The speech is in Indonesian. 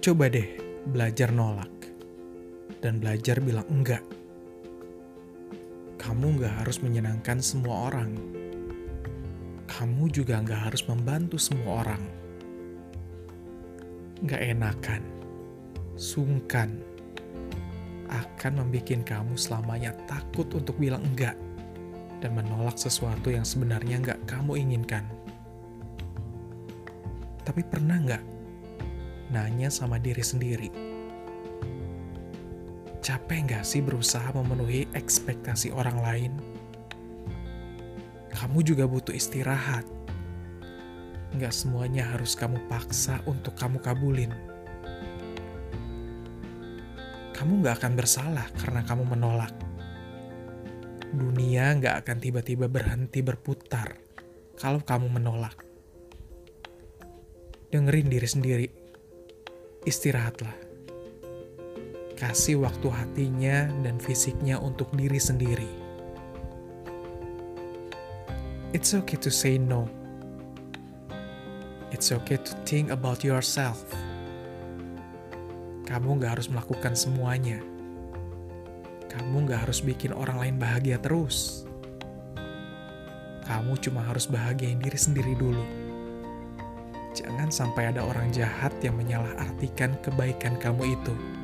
Coba deh belajar nolak dan belajar bilang enggak. Kamu nggak harus menyenangkan semua orang. Kamu juga nggak harus membantu semua orang. Nggak enakan, sungkan, akan membuat kamu selamanya takut untuk bilang enggak dan menolak sesuatu yang sebenarnya nggak kamu inginkan. Tapi pernah nggak nanya sama diri sendiri. Capek nggak sih berusaha memenuhi ekspektasi orang lain? Kamu juga butuh istirahat. Nggak semuanya harus kamu paksa untuk kamu kabulin. Kamu nggak akan bersalah karena kamu menolak. Dunia nggak akan tiba-tiba berhenti berputar kalau kamu menolak. Dengerin diri sendiri istirahatlah. Kasih waktu hatinya dan fisiknya untuk diri sendiri. It's okay to say no. It's okay to think about yourself. Kamu gak harus melakukan semuanya. Kamu gak harus bikin orang lain bahagia terus. Kamu cuma harus bahagiain diri sendiri dulu. Jangan sampai ada orang jahat yang menyalahartikan kebaikan kamu itu.